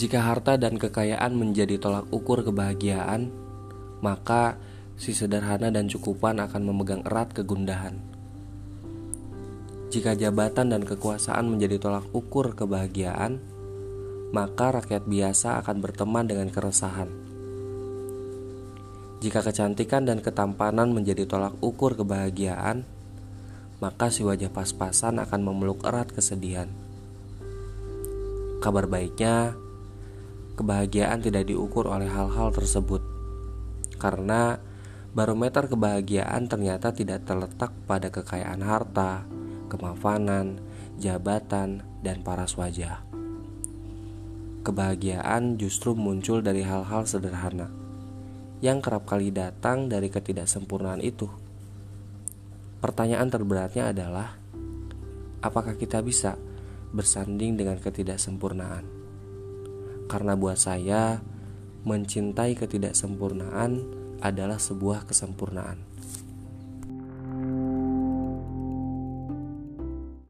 Jika harta dan kekayaan menjadi tolak ukur kebahagiaan, maka si sederhana dan cukupan akan memegang erat kegundahan. Jika jabatan dan kekuasaan menjadi tolak ukur kebahagiaan, maka rakyat biasa akan berteman dengan keresahan. Jika kecantikan dan ketampanan menjadi tolak ukur kebahagiaan, maka si wajah pas-pasan akan memeluk erat kesedihan. Kabar baiknya, kebahagiaan tidak diukur oleh hal-hal tersebut, karena barometer kebahagiaan ternyata tidak terletak pada kekayaan harta, kemafanan, jabatan, dan paras wajah. Kebahagiaan justru muncul dari hal-hal sederhana yang kerap kali datang dari ketidaksempurnaan itu. Pertanyaan terberatnya adalah, apakah kita bisa bersanding dengan ketidaksempurnaan? Karena buat saya, mencintai ketidaksempurnaan adalah sebuah kesempurnaan.